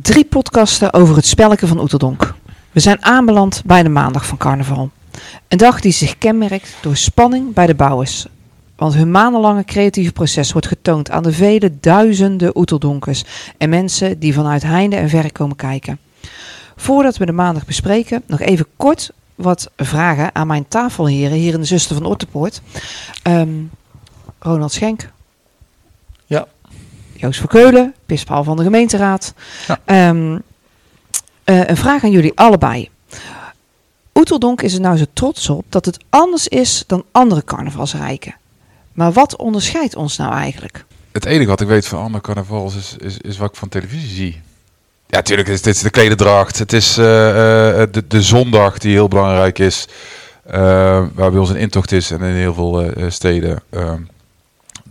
Drie podcasten over het spelletje van Oeterdonk. We zijn aanbeland bij de maandag van carnaval. Een dag die zich kenmerkt door spanning bij de bouwers. Want hun maandenlange creatieve proces wordt getoond aan de vele duizenden Oeterdonkers en mensen die vanuit heinde en verre komen kijken. Voordat we de maandag bespreken, nog even kort wat vragen aan mijn tafelheren hier in de Zuster van Otterpoort. Ehm, Ronald Schenk. Joost Verkeulen, pispaal van de gemeenteraad. Ja. Ehm, eh, een vraag aan jullie allebei. Oeteldonk is er nou zo trots op dat het anders is dan andere carnavalsrijken. Maar wat onderscheidt ons nou eigenlijk? Het enige wat ik weet van andere carnavals is, is, is wat ik van televisie zie. Ja, natuurlijk is dit is de klededracht. Het is eh, eh, de, de zondag die heel belangrijk is. eh, waar bij ons een intocht is en in heel veel eh, steden. Ehm,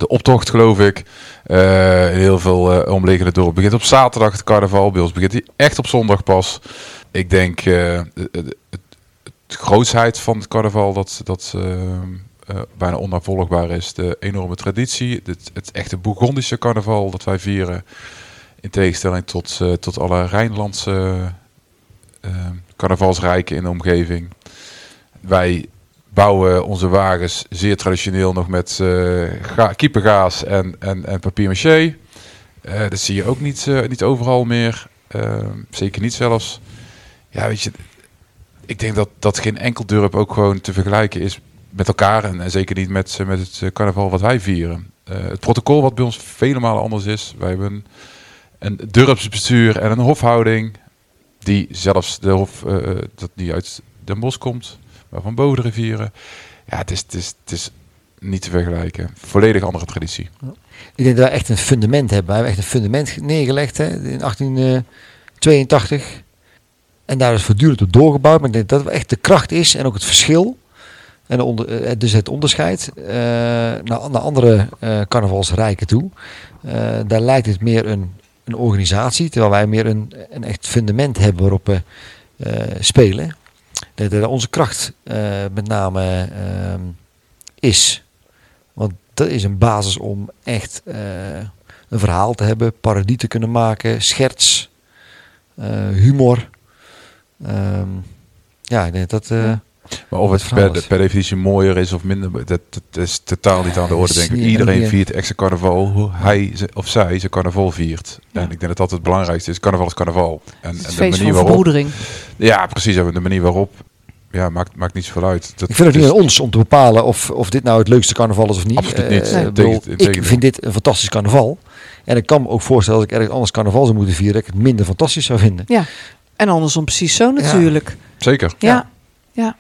de optocht geloof ik. Eh, in heel veel uh, omliggende dorpen begint op zaterdag het carnaval. Bij ons begint die echt op zondag pas. Ik denk eh, het, het, het grootsheid van het carnaval dat, dat eh, bijna onnavolgbaar is. De enorme traditie. Het, het echte Bourgondische carnaval dat wij vieren. In tegenstelling tot, eh, tot alle Rijnlandse eh, carnavalsrijken in de omgeving. Wij bouwen onze wagens zeer traditioneel nog met eh ga- kiepengaas en, en, en papier maché. Eh, dat zie je ook niet, eh, niet overal meer. Eh, zeker niet zelfs. Ja, weet je, ik denk dat, dat geen enkel dorp ook gewoon te vergelijken is met elkaar. En, zeker niet met, eh, met het eh, carnaval wat wij vieren. Eh, het protocol wat bij ons vele malen anders is. Wij hebben een, een en een hofhouding. Die zelfs de hof eh, eh, dat die uit Den Bosch komt. Van boven rivieren. Ja, het is, het, is, het is niet te vergelijken. Volledig andere traditie. Ik denk dat we echt een fundament hebben. We hebben echt een fundament neergelegd hè, in 1882. En daar is voortdurend op doorgebouwd. Maar ik denk dat het echt de kracht is en ook het verschil. En eh, dus het onderscheid eh, naar, andere eh carnavalsrijken toe. Eh, daar lijkt het meer een, een organisatie. Terwijl wij meer een, een echt fundament hebben waarop we eh, spelen. Dat onze kracht eh, met name ehm, is. Want dat is een basis om echt eh, een verhaal te hebben, parodie te kunnen maken, scherts, eh, humor. Ehm, ja, ik denk dat. Maar of het per, per definitie mooier is of minder, dat, dat is totaal niet aan de orde, denk ik. Iedereen viert extra carnaval, hoe hij of zij zijn carnaval viert. En ik denk dat dat het belangrijkste is. Carnaval is carnaval. En, Het en de feest manier van waarop... verbroedering. Ja, precies. En de manier waarop... Ja, maakt, maakt niet zoveel uit. Dat, ik vind het niet aan ons om te bepalen of, of dit nou het leukste carnaval is of niet. Absoluut niet. Eh, Nee. ik bedoel, Tegen- tegen- ik vind dit een fantastisch carnaval. En ik kan me ook voorstellen als ik ergens anders carnaval zou moeten vieren, dat ik het minder fantastisch zou vinden. En andersom precies zo natuurlijk. Zeker. Ja, ja, ja.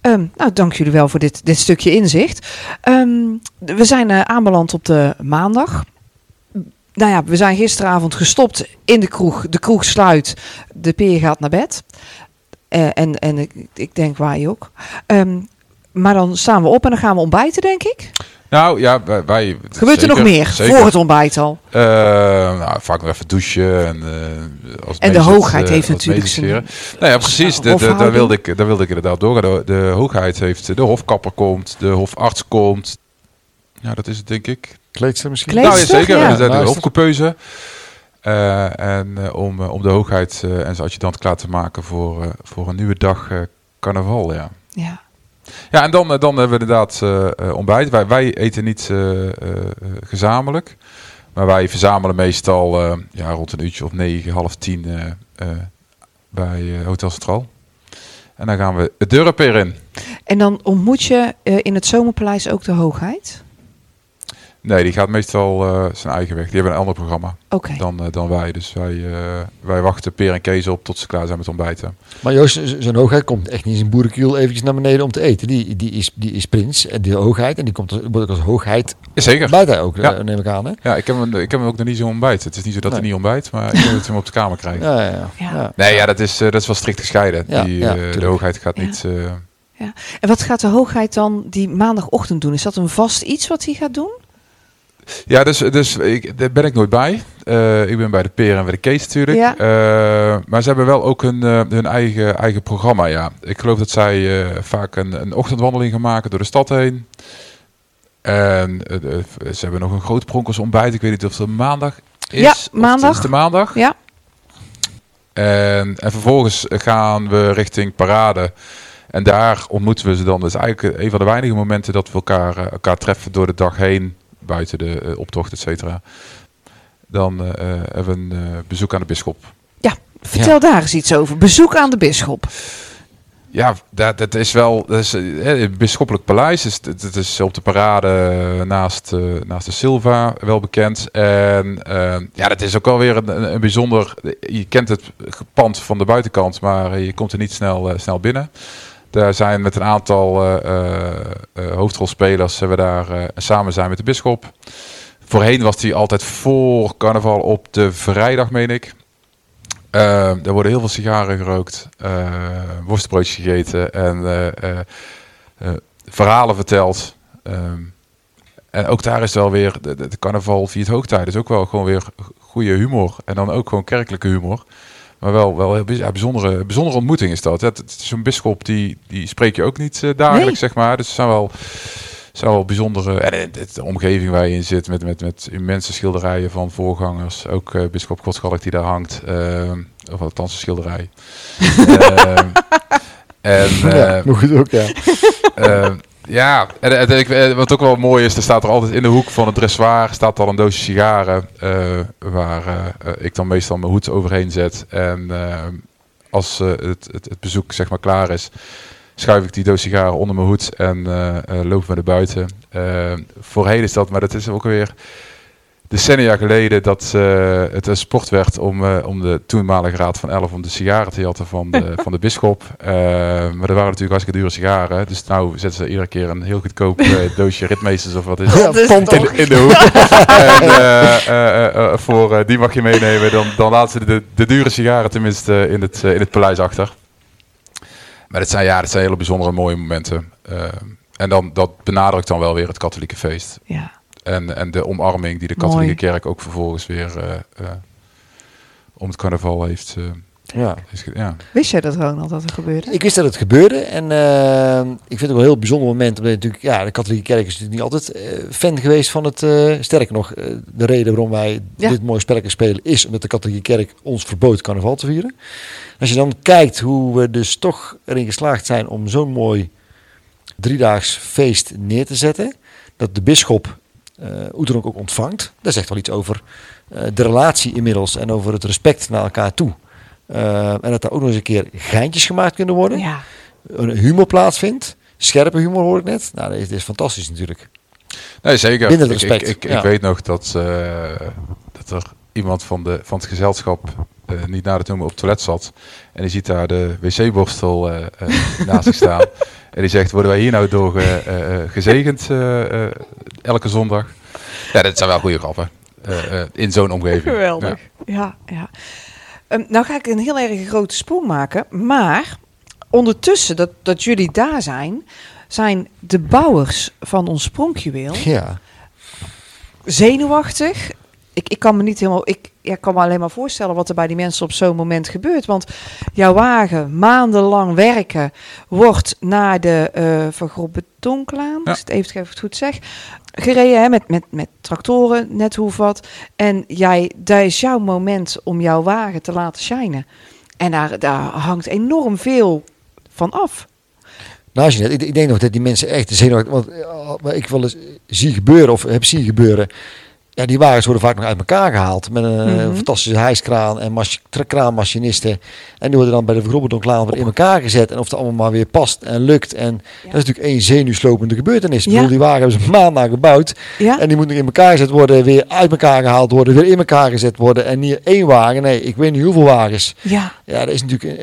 Ehm, nou, dank jullie wel voor dit, dit stukje inzicht. Ehm, we zijn eh, aanbeland op de maandag. Nou ja, we zijn gisteravond gestopt in de kroeg. De kroeg sluit, de peer gaat naar bed. Eh, en en ik, ik denk wij ook. Ehm, maar dan staan we op en dan gaan we ontbijten, denk ik. Nou ja, wij... wij Gebeurt er nog meer Zeker. voor het ontbijt al? Nou, vaak nog even douchen. En, eh, als En de het, hoogheid eh, heeft natuurlijk zijn-. Nou ja, precies. De, de, daar, wilde ik, daar wilde ik inderdaad doorgaan. De, de hoogheid heeft... De hofkapper komt. De hofarts komt. Ja, dat is het denk ik. Kleedster misschien? Kleed- Nou ja, zeker. ja. En de, de hofcoupeuse. Eh, en eh, om, om de hoogheid eh, en zijn adjudant klaar te maken voor, eh, voor een nieuwe dag eh, carnaval, ja. Ja. Ja, en dan, eh, dan hebben we inderdaad eh, eh, ontbijt. Wij, wij eten niet gezamenlijk. Maar wij verzamelen meestal ja, rond een uurtje of negen, half tien bij Hotel Centraal. En dan gaan we het dorp in. En dan ontmoet je in het Zomerpaleis ook de hoogheid? Nee, die gaat meestal eh, zijn eigen weg. Die hebben een ander programma dan, eh, dan wij. Dus wij, eh, wij wachten Peer en Kees op tot ze klaar zijn met ontbijten. Maar Joost, zijn hoogheid komt echt niet zijn boerenkiel eventjes naar beneden om te eten. Die, die, is, die is prins en die hoogheid. En die komt als- wordt ook als hoogheid Zeker. buiten ook, Ja. neem ik aan. Hè? Ja, ik heb, hem, ik heb hem ook nog niet zo ontbijt. Het is niet zo dat Nee. hij niet ontbijt, maar ik dat hij hem op de kamer krijgt. Ja, ja, ja. Ja. ja. Nee, ja, dat is, eh, dat is wel strikt gescheiden. Ja, die, ja, eh, de hoogheid gaat Ja. niet... eh, En wat gaat de hoogheid dan die maandagochtend doen? Is dat een vast iets wat hij gaat doen? Ja, dus, dus ik, daar ben ik nooit bij. Eh, ik ben bij de Peer en bij de Kees natuurlijk. Ja. Eh, maar ze hebben wel ook hun, eh, hun eigen, eigen programma, ja. Ik geloof dat zij vaak een, een ochtendwandeling gaan maken door de stad heen. En ze hebben nog een groot pronkelsontbijt. Ik weet niet of het maandag is. Ja, maandag. is de maandag. Ja. En, en vervolgens gaan we richting Parade. En daar ontmoeten we ze dan. Dus eigenlijk een van de weinige momenten dat we elkaar, elkaar treffen door de dag heen. Buiten de eh, optocht, et cetera. Dan eh, eh, hebben we een bezoek aan de bisschop. Vertel daar eens iets over. Bezoek aan de bisschop. Ja, dat, dat is wel. Dat is, het bisschoppelijk paleis. Is, het, het is op de parade naast, naast de Silva wel bekend. En ja, dat is ook alweer een, een, een bijzonder. Je kent het pand van de buitenkant, maar je komt er niet snel, snel binnen. Daar zijn met een aantal eh, eh, eh, hoofdrolspelers hebben we daar samen zijn met de bisschop. Voorheen was die altijd voor carnaval op de vrijdag, meen ik. Eh, er worden heel veel sigaren gerookt, worstbroodjes gegeten en verhalen verteld. Ehm, en ook daar is wel weer, de, carnaval via het hoogtijden is ook wel gewoon weer goede humor. En dan ook gewoon kerkelijke humor. Maar wel, wel ja, bijzondere, bijzondere ontmoeting is dat. Het, het is een bisschop die, die spreek je ook niet eh, dagelijks, Nee. zeg maar. Dus het zijn wel, zijn wel bijzondere... En de omgeving waar je in zit met, met, met immense schilderijen van voorgangers. Ook eh bisschop Godschalk die daar hangt. ehm, of althans een schilderij. Ehm, en, ja, maar goed ook, ja. ja, en, eh, wat ook wel mooi is, er staat er altijd in de hoek van het dressoir staat al een doosje sigaren. eh, waar eh, ik dan meestal mijn hoed overheen zet. En als het, het, het bezoek zeg maar klaar is, schuif ik die doos sigaren onder mijn hoed en loop we naar buiten. Voorheen is dat, maar dat is ook weer decennia geleden dat eh, het een sport werd om, eh, om de toenmalige raad van 11 om de sigaren te jatten van de, van de bisschop. Eh, maar er waren natuurlijk hartstikke dure sigaren. Dus nou zetten ze iedere keer een heel goedkoop doosje ritmeesters of wat is het? Dat toch- in, in de hoek. en voor die mag je meenemen. Dan, dan laten ze de, de dure sigaren tenminste in het, in het paleis achter. Maar het zijn, ja, zijn hele bijzondere mooie momenten. En dan, dat benadrukt dan wel weer het katholieke feest. Ja. En, en de omarming die de katholieke Mooi. kerk ook vervolgens weer eh, eh, om het carnaval heeft. eh, ja. ja. Wist jij dat, Ronald, dat er gebeurde? Ik wist dat het gebeurde en ik vind het ook wel een heel bijzonder moment. Omdat natuurlijk, ja, de katholieke kerk is natuurlijk niet altijd eh, fan geweest van het. eh, sterker nog, de reden waarom wij Ja. dit mooie spelletje spelen is omdat de katholieke kerk ons verbood carnaval te vieren. Als je dan kijkt hoe we dus toch erin geslaagd zijn om zo'n mooi driedaags feest neer te zetten, dat de bisschop eh Oeteronk ook ontvangt, dat zegt wel iets over eh, de relatie inmiddels en over het respect naar elkaar toe. Eh, en dat er ook nog eens een keer geintjes gemaakt kunnen worden Ja. een humor plaatsvindt. Scherpe humor hoor ik net. Nou, dat is, dat is fantastisch natuurlijk. Nee, zeker. Binnen het Ik- respect, Ik, ik, ja. ik weet nog dat, eh, dat er iemand van, de, van het gezelschap eh, niet na het noemen op het toilet zat. En die ziet daar de wc-borstel eh, eh, naast zich staan. En die zegt, worden wij hier nou door ge- eh, eh, gezegend eh, eh, elke zondag? Ja, dat zijn wel goede grappen. eh, eh, in zo'n omgeving. Geweldig. Ja, ja. Ehm, nou ga ik een heel erg grote sprong maken. Maar ondertussen dat, dat jullie daar zijn, zijn de bouwers van ons spronkjuweel Ja. zenuwachtig. Ik, ik kan me niet helemaal. Ik ja, ik kan me alleen maar voorstellen wat er bij die mensen op zo'n moment gebeurt. Want jouw wagen, maandenlang werken, wordt naar de eh Van Groep Betonklaan, Ja. als ik het even, even goed zeg, gereden hè, met, met, met tractoren, net hoe wat. En jij, dat is jouw moment om jouw wagen te laten shinen. En daar, daar hangt enorm veel van af. Nou, ik, denk nog dat die mensen echt zenuwachtig... Want eh, ik wel eens zie gebeuren, of heb zien gebeuren... Ja, die wagens worden vaak nog uit elkaar gehaald. Met een eh, Mhm. fantastische hijskraan en kraanmachinisten. En die worden dan bij de Vergrobberdonkklaan weer in elkaar gezet. En of het allemaal maar weer past en lukt. En dat is natuurlijk één zenuwslopende gebeurtenis. Ik Ja. bedoel, die wagen hebben ze gebouwd. Ja, En die moet nog in elkaar gezet worden, weer uit elkaar gehaald worden, weer in elkaar gezet worden. En niet één wagen, nee, ik weet niet hoeveel wagens. ja. Ja, dat is natuurlijk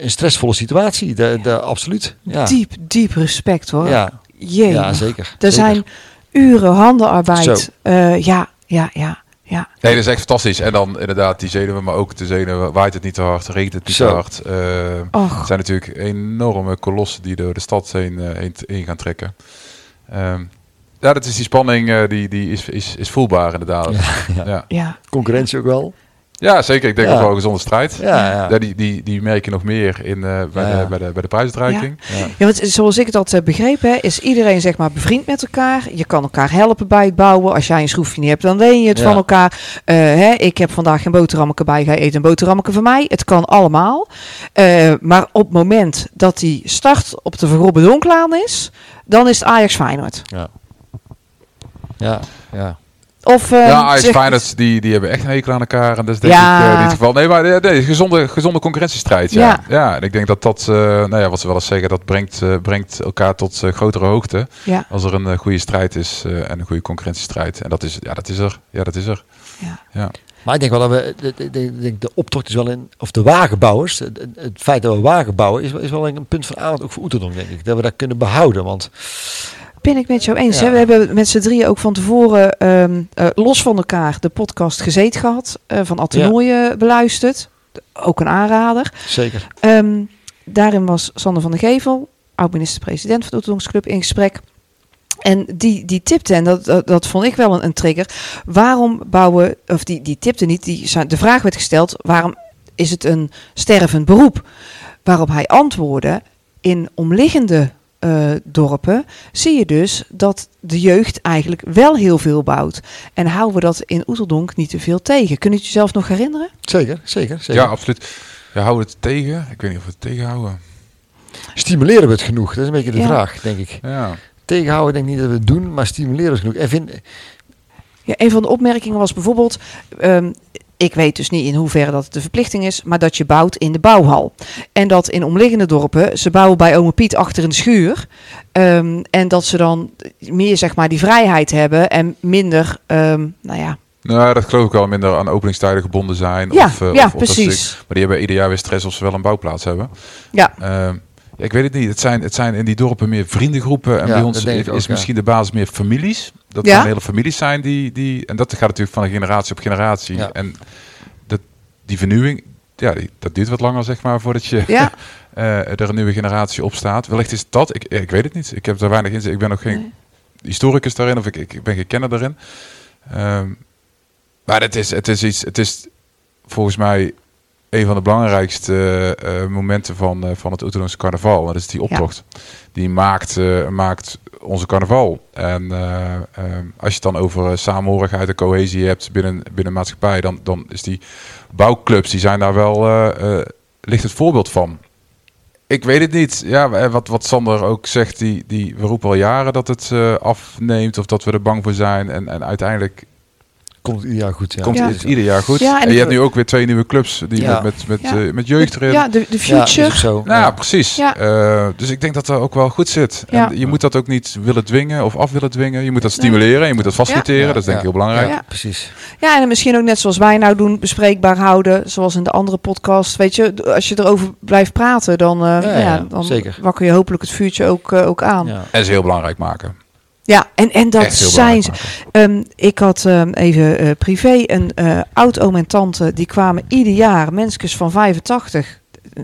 een, stressvolle situatie. De, de, absoluut. Diep, diep respect hoor. Ja, Jee. ja, zeker. Er Zeker. zijn uren handenarbeid. Eh, ja, ja, ja, ja. Nee, dat is echt fantastisch. En dan inderdaad die zenuwen, maar ook de zenuwen. Waait het niet te hard, regent het niet Zo. te hard. Eh, Het zijn natuurlijk enorme kolossen die door de stad heen, eh, heen, heen gaan trekken. Ehm, ja, dat is die spanning, eh, die, die is, is, is voelbaar inderdaad. Ja, ja. Ja. ja. Concurrentie ook wel. Ja, zeker. Ik denk Ja. ook wel een gezonde strijd. Ja, ja. Ja, die, die, die merk je nog meer in, eh, bij, Ja. de, bij, de, bij de prijsuitreiking. Ja. Ja, want zoals ik het eh, begrepen, hè, is iedereen zeg maar bevriend met elkaar. Je kan elkaar helpen bij het bouwen. Als jij een schroefje niet hebt, dan leen je het Ja. van elkaar. Eh, hè, ik heb vandaag geen boterhammeke bij, ga je eten een boterhammeke van mij. Het kan allemaal. Eh, maar op het moment dat die start op de Verrobbe Donklaan is, dan is het Ajax Feyenoord. Ja. Ja, ja. Of, eh, Ja, Ajax Feyenoord, die, die hebben echt een hekel aan elkaar. En dat is denk Ja. ik eh, in dit geval... Nee, maar nee, nee, gezonde, gezonde concurrentiestrijd, ja. Ja. ja. en ik denk dat dat, eh, nou ja, wat ze wel eens zeggen, dat brengt, eh, brengt elkaar tot eh, grotere hoogte. Ja, Als er een eh, goede strijd is eh, en een goede concurrentiestrijd. En dat is, ja, dat is er. Ja, dat is er. ja. Maar ik denk wel dat we, de, de, de, ik denk de optocht is wel in, of de wagenbouwers, het, feit dat we wagen bouwen, is, wel- is wel een punt van aandacht ook voor Oeterdonk, denk ik. Dat we dat kunnen behouden, want Ben ik met jou eens. Ja. Hè? We hebben met z'n drieën ook van tevoren ehm, eh, los van elkaar de podcast Gezet gehad. eh, van Attenooien beluisterd. Ook een aanrader. zeker. Ehm, daarin was Sander van der Gevel, oud-minister-president van de Oeterdongsclub, in gesprek. En die, die tipte, en dat, dat, dat vond ik wel een, een trigger. Waarom bouwen, of die, die tipte niet, die, de vraag werd gesteld: waarom is het een stervend beroep? Waarop hij antwoordde: in omliggende eh, dorpen zie je dus dat de jeugd eigenlijk wel heel veel bouwt. En houden we dat in Oeteldonk niet te veel tegen? Kun je het jezelf nog herinneren? Zeker, zeker, zeker. Ja, absoluut. Ja, houden we het tegen? Ik weet niet of we het tegenhouden. Stimuleren we het genoeg? Dat is een beetje de Ja. vraag, denk ik. Ja. Tegenhouden denk ik niet dat we het doen, maar stimuleren we het genoeg. En vind, Ja, een van de opmerkingen was bijvoorbeeld, ehm, ik weet dus niet in hoeverre dat het de verplichting is, maar dat je bouwt in de bouwhal. En dat in omliggende dorpen, ze bouwen bij ome Piet achter in de schuur. ehm, en dat ze dan meer zeg maar die vrijheid hebben en minder, ehm, nou ja. Nou, dat geloof ik wel minder aan openingstijden gebonden zijn. Ja, of, eh, ja of, of dat ze- precies. maar die hebben ieder jaar weer stress of ze wel een bouwplaats hebben. Ja, Ehm, ja, ik weet het niet. Het zijn, het zijn in die dorpen meer vriendengroepen. En Ja, bij ons is, ik ook, is ja. misschien de basis meer families. Dat Ja. er hele families zijn die, die... En dat gaat natuurlijk van generatie op generatie. Ja. En dat, die vernieuwing, ja, die, dat duurt wat langer, zeg maar, voordat je ja, eh, er een nieuwe generatie op staat. Wellicht is dat. Ik, ik weet het niet. Ik heb er weinig in. Ik ben nog geen Nee. historicus daarin. Of ik, ik ben geen kenner daarin. Ehm, maar het is, het is iets... Het is volgens mij een van de belangrijkste eh, eh, momenten van, eh, van het Oeterdonkse carnaval. Dat is die optocht. Die maakt, maakt onze carnaval. En als je het dan over samenhorigheid en cohesie hebt binnen, binnen maatschappij, dan, dan is die bouwclubs, die zijn daar wel, ligt het voorbeeld van. Ik weet het niet. Ja, wat, wat Sander ook zegt, die, die, we roepen al jaren dat het afneemt of dat we er bang voor zijn. En, en uiteindelijk komt ieder jaar goed. Ja. komt Ja. ieder jaar goed. Ja, en je hebt nu ook weer twee nieuwe clubs die Ja. met, met, met, Ja. eh, met jeugd erin. ja de, de future. zo. Nou, Ja. precies. Ja. Eh, dus ik denk dat dat ook wel goed zit. Ja. En je moet dat ook niet willen dwingen of af willen dwingen. Je moet dat stimuleren, je moet dat faciliteren. Ja. Dat is denk ik Ja. heel belangrijk. Ja. precies. Ja, en misschien ook net zoals wij nou doen, bespreekbaar houden. Zoals in de andere podcast. Weet je, als je erover blijft praten, dan, eh, ja, ja, dan wakker je hopelijk het vuurtje ook, ook aan. En ze heel belangrijk maken. En, en dat zijn ze. Ehm, ik had ehm, even eh, privé een eh, oud-oom en tante. Die kwamen ieder jaar, mensjes van 85.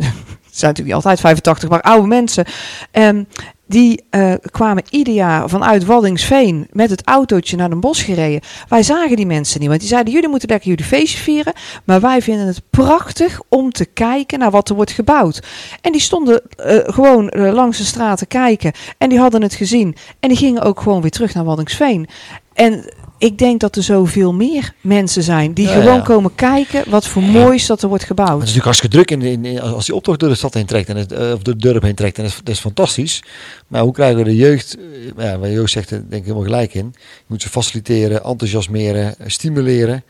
Het zijn natuurlijk niet altijd 85, maar oude mensen. Ehm, die eh, kwamen ieder jaar vanuit Waddingsveen met het autootje naar Den Bosch gereden. Wij zagen die mensen niet, want die zeiden: jullie moeten lekker jullie feestje vieren. Maar wij vinden het prachtig om te kijken naar wat er wordt gebouwd. En die stonden eh, gewoon eh, langs de straat te kijken. En die hadden het gezien. En die gingen ook gewoon weer terug naar Waddingsveen. En ik denk dat er zoveel meer mensen zijn die Ja, gewoon ja. komen kijken wat voor moois dat er wordt Maar het gebouwd. is natuurlijk hartstikke druk in, in, in- als die optocht door de stad heen trekt en het, eh, of de dorp heen trekt en dat is, dat is fantastisch. Maar hoe krijgen we de jeugd? eh, Ja, waar Joost zegt, denk ik helemaal gelijk in. Je moet ze faciliteren, enthousiasmeren, stimuleren.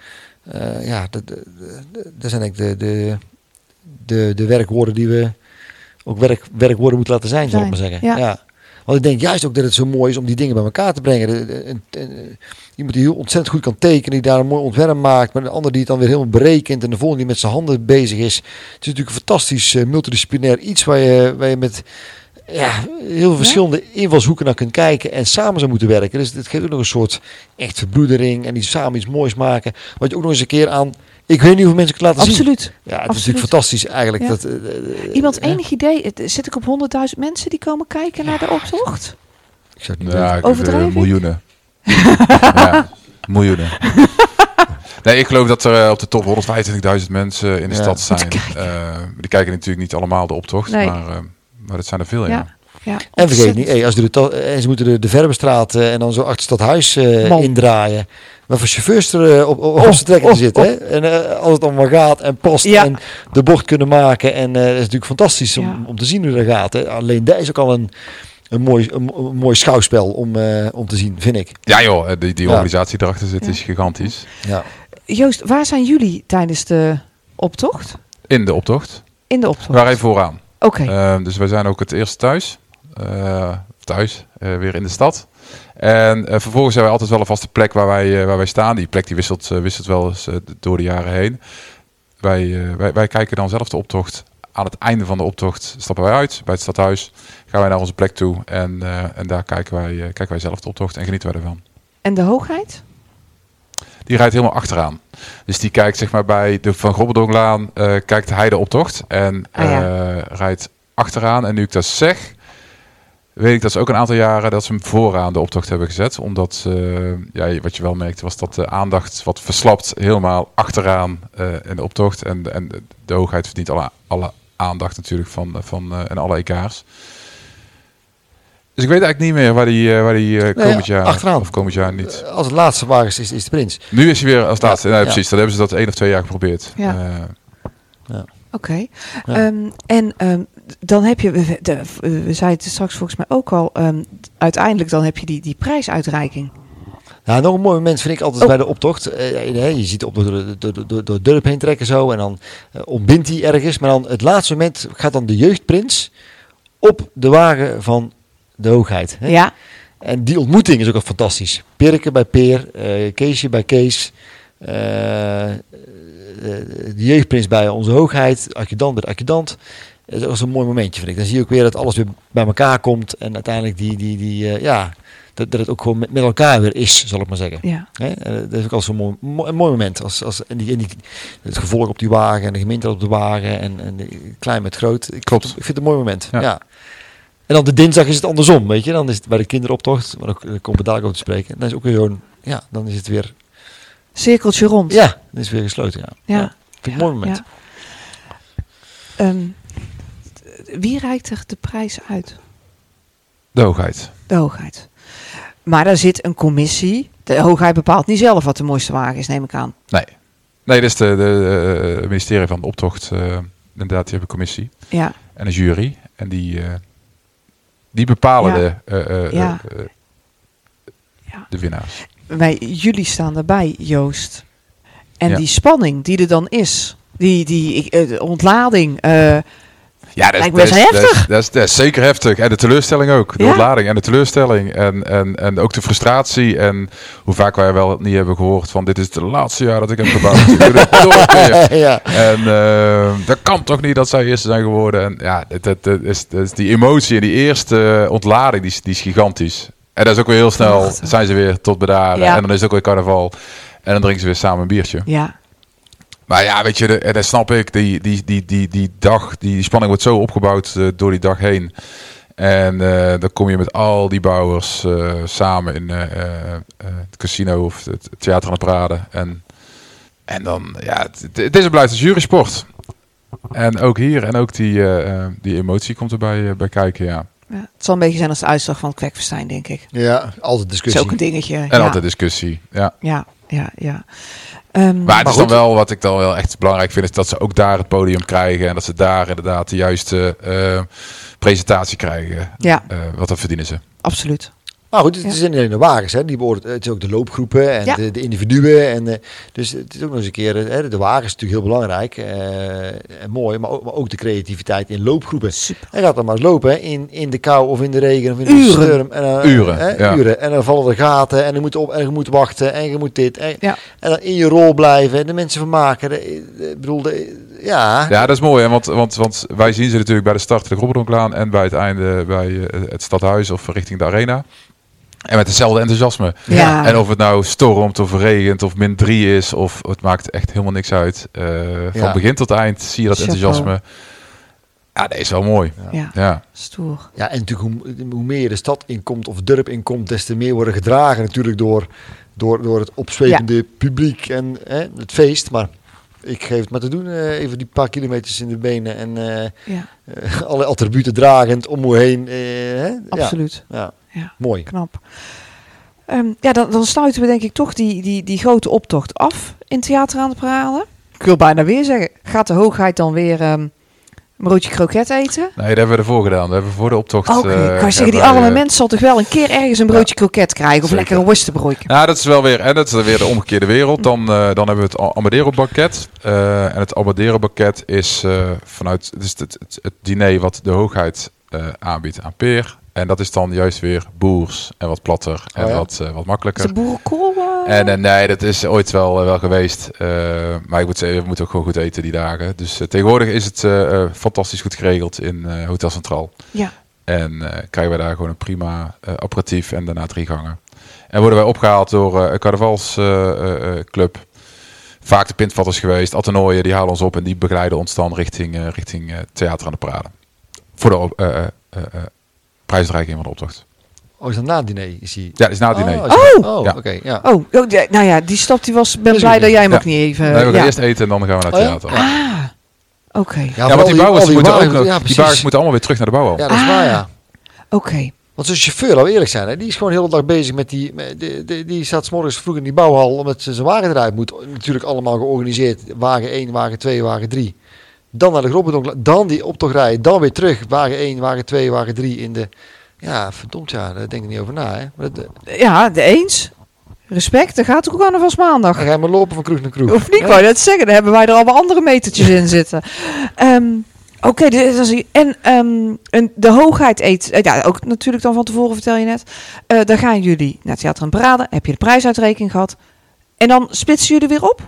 Eh, ja, dat, dat, dat- dat zijn eigenlijk de, de, de, de werkwoorden die we ook werk, werkwoorden moeten laten zijn, zal ik maar zeggen. ja. Ja. Want ik denk juist ook dat het zo mooi is om die dingen bij elkaar te brengen. Een- Iemand die heel ontzettend goed kan tekenen, die daar een mooi ontwerp maakt, maar een ander die het dan weer helemaal berekent en de volgende die met zijn handen bezig is. Het is natuurlijk een fantastisch eh, multidisciplinair iets waar je, waar je met ja, heel veel verschillende invalshoeken naar kunt kijken en samen zou moeten werken. Dus het geeft ook nog een soort echt verbroedering en die samen iets moois maken. Wat je ook nog eens een keer aan, ik weet niet hoeveel mensen het laten zien. Absoluut. Ja, het is natuurlijk fantastisch eigenlijk. Ja. Dat, eh, eh, Iemand eh, enig idee? Zit ik op 100.000 mensen die komen kijken naar de optocht? Ik zou het niet Ja, weten. miljoenen. ja, miljoenen. Nee, ik geloof dat er op de top 125.000 mensen in de Ja. stad zijn. Eh, die kijken natuurlijk niet allemaal de optocht, Nee. maar, eh, maar dat zijn er veel, ja. Ja. En vergeet niet, hey, als de, en ze moeten de, de Verbestraat eh, en dan zo achter het stadhuis eh, Man. indraaien. Wat voor chauffeurs er eh, op, op, op zijn trekker oh, zitten. Hè? En eh, als het allemaal gaat en past Ja. en de bocht kunnen maken. En eh dat is natuurlijk fantastisch om, Ja. om te zien hoe dat gaat. Hè? Alleen daar is ook al een, een, mooi, een, een mooi schouwspel om, eh, om te zien, vind ik. Ja joh, eh, die, die organisatie erachter zit Ja. is gigantisch. Ja. Joost, waar zijn jullie tijdens de optocht? In de optocht. In de We optocht? waren even vooraan. Oké. Eh, dus wij zijn ook het eerst thuis. Eh, thuis, eh, weer in de stad. En eh, vervolgens hebben wij altijd wel een vaste plek waar wij, waar wij staan. Die plek die wisselt, wisselt wel eens door de jaren heen. Wij, wij, wij kijken dan zelf de optocht. Aan het einde van de optocht stappen wij uit bij het stadhuis. Gaan wij naar onze plek toe. En, en daar kijken wij, kijken wij zelf de optocht en genieten wij ervan. En de hoogheid? Die rijdt helemaal achteraan. Dus die kijkt zeg maar bij de Van Grobbedonglaan, eh kijkt hij de optocht en Ah, ja. rijdt achteraan. En nu ik dat zeg, weet ik dat ze ook een aantal jaren dat ze hem vooraan de optocht hebben gezet. Omdat, eh, ja, wat je wel merkte, was dat de aandacht wat verslapt helemaal achteraan eh, in de optocht. En, en de hoogheid verdient alle, alle aandacht natuurlijk van, van eh, en alle EK's. Dus ik weet eigenlijk niet meer waar die, waar die Nee, komend jaar achteraan. of komend jaar niet. Als het laatste wagen is, is, is de prins. Nu is hij weer als laatste. Ja, Nee, ja. precies. Dan hebben ze dat één of twee jaar geprobeerd. Ja. Eh, Oké. Ja. Ehm, en ehm, dan heb je, we, de, we zeiden het straks volgens mij ook al, ehm, uiteindelijk dan heb je die, die prijsuitreiking. Nou, nog een mooi moment vind ik altijd Oh. bij de optocht. Eh, je ziet de optocht door, door, door, door, door het dorp heen trekken zo. En dan eh, ontbindt hij ergens. Maar dan het laatste moment gaat dan de jeugdprins op de wagen van de hoogheid. Hè? Ja. En die ontmoeting is ook al fantastisch. Perke bij Peer, eh, Keesje bij Kees. de jeugdprins bij onze hoogheid. Adjudant bij adjudant. Dat is ook zo'n mooi momentje vind ik. Dan zie je ook weer dat alles weer bij elkaar komt. En uiteindelijk die, die, die eh, ja, dat, dat het ook gewoon met, met elkaar weer is, zal ik maar zeggen. Ja. Hè? Eh, dat is ook al zo'n mooi, mooi, een mooi moment. Als, als, en die, en die, het gevolg op die wagen en de gemeente op de wagen en, en de klein met groot. Ik, Klopt. Ik vind het een mooi moment. Ja. Ja. En dan de dinsdag is het andersom, weet je. Dan is het bij de kinderoptocht, maar ook, daar komen we dadelijk over te spreken. Dan is het ook weer zo'n, ja, dan is het weer, Cirkeltje rond. ja, dan is het weer gesloten. Ja. Ja. Vind ik een mooi moment. Ja. Wie reikt er de prijs uit? de hoogheid. De hoogheid. Maar daar zit een commissie. De hoogheid bepaalt niet zelf wat de mooiste wagen is, neem ik aan. Nee. Nee, dat is de, de, eh, het ministerie van de optocht. eh, inderdaad, die hebben een commissie Ja. en een jury. En die, eh, die bepalen Ja. de, Ja. Ja. de winnaars. Wij, jullie staan erbij, Joost. En die spanning die er dan is. Die, die ontlading. Ja, dat, is- Lijkt me best dat, is, dat, heftig. is, dat, is, dat is zeker heftig. En de teleurstelling ook. De Ja. ontlading en de teleurstelling. En, en, en ook de frustratie. En hoe vaak wij wel niet hebben gehoord van... dit is het laatste jaar dat ik heb gebouwd. Ik doe dit nooit meer. ja. En eh, dat kan toch niet dat zij eerste zijn geworden. En ja, dat, dat, is, dat is die emotie en die eerste ontlading, die is, die is gigantisch. En dat is ook weer heel snel, zijn ze weer tot bedaren. Ja. En dan is het ook weer carnaval. En dan drinken ze weer samen een biertje. ja. Maar ja, weet je, de, en dat snap ik. Die, die, die, die, die dag, die spanning wordt zo opgebouwd eh, door die dag heen. En eh, dan kom je met al die bouwers eh, samen in eh, eh, eh, het casino of het theater aan het praten. En, en dan, ja, het, het is en blijft een jurysport. En ook hier, en ook die, eh, eh, die emotie komt erbij eh, bij kijken, ja. ja. Het zal een beetje zijn als de uitslag van het kwekfestijn, denk ik. ja, altijd Dat is discussie. ook een dingetje. En ja. altijd discussie, ja. Ja, ja, ja. Ehm, Maar het is dan wel, wat ik dan wel echt belangrijk vind, is dat ze ook daar het podium krijgen. En dat ze daar inderdaad de juiste eh, presentatie krijgen. ja, Eh, wat dat verdienen ze. absoluut. Maar goed, het Ja. is niet alleen de wagens, hè. Die beoordeelt, het is ook de loopgroepen en Ja. de, de individuen. En, eh, dus het is ook nog eens een keer, eh, hè, de wagen is natuurlijk heel belangrijk eh, en mooi, maar ook, maar ook de creativiteit in loopgroepen. Super. Hij gaat dan maar eens lopen hè, in, in de kou of in de regen of in de storm. En, dan, Uren, hè, ja. uren. En dan vallen er gaten en je moet op en je moet wachten en je moet dit. En, Ja. en dan in je rol blijven, de mensen vermaken. De, de- ik bedoel, de, ja. Ja, dat is mooi. Hè? Want, want, want wij zien ze natuurlijk bij de start de Grobberdonkklaan en bij het einde bij eh, het stadhuis of richting de arena. En met hetzelfde enthousiasme. Ja. En of het nou stormt of regent of min 3 is, of het maakt echt helemaal niks uit. Eh, van Ja. begin tot eind zie je dat Chapeau. enthousiasme. Ja, dat is wel mooi. Ja, Ja. stoer. Ja, en natuurlijk hoe, hoe meer je de stad inkomt of dorp inkomt, des te meer worden gedragen natuurlijk door, door, door het opzwepende publiek en hè, het feest. Maar ik geef het maar te doen, eh, even die paar kilometers in de benen en eh, Ja, eh, alle attributen dragend om me heen. eh, hè? Ja, absoluut. ja, Ja, mooi. knap. Ehm, ja, dan, dan sluiten we denk ik toch die, die, die grote optocht af in Theater aan de Parade. Ik wil bijna weer zeggen, gaat de hoogheid dan weer ehm, een broodje kroket eten? Nee, dat hebben we ervoor gedaan. Dat hebben we voor de optocht. Oké, kan je zeggen, die arme eh, mensen zal toch wel een keer ergens een broodje kroket krijgen? Of zeker. lekker een worstenbroodje? Ja, dat is wel weer, en dat is weer de omgekeerde wereld. Dan, eh, dan hebben we het Amadero bakket. Eh, en het Amadero bakket is eh, vanuit het, is het, het, het diner wat de hoogheid eh, aanbiedt aan Peer. En dat is dan juist weer boers en wat platter en Oh ja? wat, eh, wat Is makkelijker. de boerenkool? eh? En eh, nee, dat is ooit wel, eh, wel geweest. Eh, maar ik moet zeggen, we moeten ook gewoon goed eten die dagen. Dus tegenwoordig is het eh, eh, fantastisch goed geregeld in eh, Hotel Centraal. Ja, En eh, krijgen we daar gewoon een prima eh, aperitief en daarna drie gangen. En worden wij opgehaald door eh, een carnavalsclub. Vaak de pintvatters geweest. Attenooien, die halen ons op en die begeleiden ons dan richting, eh, richting eh, Theater aan de Parade. Voor de eh, prijsreiking van de optocht. Oh, is dat na het diner? Is die... Ja, dat is na het diner. Oh, Oh! oh Ja. oké, ja. Oh, oh, nou ja, die stap die was. Ben blij dat jij hem Ja. ook niet even. Nee, we gaan ja. eerst eten en dan gaan we naar het Oh ja? theater. Ah, oké. Ja, want die bouwers die moeten ook ja, die wagens moeten allemaal weer terug naar de bouwhal. Ja, dat is Ah. waar, ja. Oké. Want zo'n chauffeur, laten we eerlijk zijn, hè, die is gewoon de hele dag bezig met die... Met die, die, die staat 's morgens vroeg in die bouwhal omdat ze zijn wagen eruit moet. Natuurlijk allemaal georganiseerd. Wagen 1, wagen 2, wagen 3. Dan naar de Grobbendonk, dan die optocht rijden. Dan weer terug. Wagen 1, wagen 2, wagen 3 in de... Ja, verdomd ja, daar denk ik niet over na. Hè. Maar dat, Ja, de eens. Respect, dan gaat het ook carnavals maandag. dan ga je maar lopen van kroeg naar kroeg. Of niet, Ja. wou je dat zeggen? Dan hebben wij er allemaal andere metertjes in zitten. Ehm, Oké, is- en, ehm, en de hoogheid eet, eh, ja, ook natuurlijk dan van tevoren vertel je net. Eh dan gaan jullie naar het Theater en Parade, heb je de prijsuitrekening gehad. En dan splitsen jullie weer op?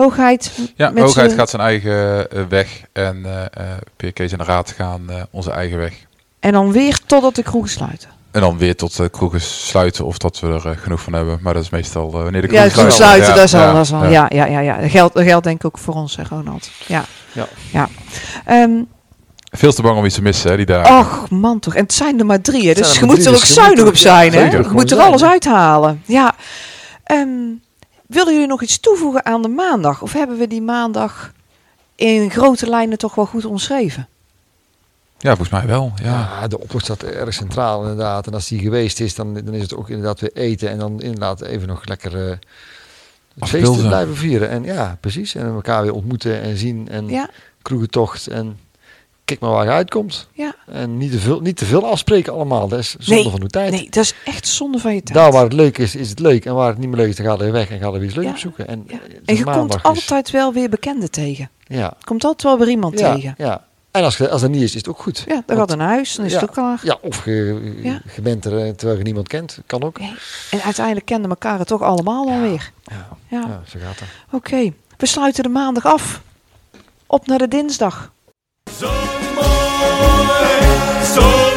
Ja. Hoogheid? Ja, met Hoogheid gaat zijn eigen eh, weg en eh eh Peer Kees en de Raad gaan eh, onze eigen weg. En dan weer totdat de kroegen sluiten. En dan weer tot de kroegen sluiten of dat we er eh, genoeg van hebben. Maar dat is meestal eh, wanneer de Ja, kroegen de kroegen sluiten, Ja, dat is al. ja, dat is al. ja. Ja, ja, ja, ja. Dat, geldt, dat geldt denk ik ook voor ons, hè, Ronald. Ja. Ja. ja. Ehm, Veel te bang om iets te missen, hè, die dagen. Och, man toch. En het zijn er maar drie, hè. Dus er je moet er ook dus zuinig op zijn, ja, hè. Je moet er alles uithalen. Ja. Ehm, willen jullie nog iets toevoegen aan de maandag? Of hebben we die maandag in grote lijnen toch wel goed omschreven? Ja, volgens mij wel. Ja. Ja, de optocht staat erg centraal inderdaad. En als die geweest is, dan, dan is het ook inderdaad weer eten. En dan inderdaad even nog lekker eh het feest Afpilsen. blijven vieren. En ja, precies. En elkaar weer ontmoeten en zien. En Ja, kroegentocht. En kijk maar waar je uitkomt. ja. En niet te veel, niet te veel afspreken allemaal. Dat is zonde Nee, van uw tijd. Nee, dat is echt zonde van je tijd. Daar waar het leuk is, is het leuk. En waar het niet meer leuk is, dan ga je er weg en ga er weer iets leuks Ja, opzoeken. En, ja. eh, En je komt altijd wel weer bekenden tegen. Ja, Je komt altijd wel weer iemand ja, tegen. ja. En als, je- als dat niet is, is het ook goed. Ja, dan gaat naar huis, dan is het ook klaar. Ja, of je, bent er eh, terwijl je niemand kent. Kan ook. Nee. En uiteindelijk kenden elkaar het toch allemaal wel weer. Ja, Ja, ja zo gaat dat. oké. We sluiten de maandag af. Op naar de dinsdag. Zo mooi,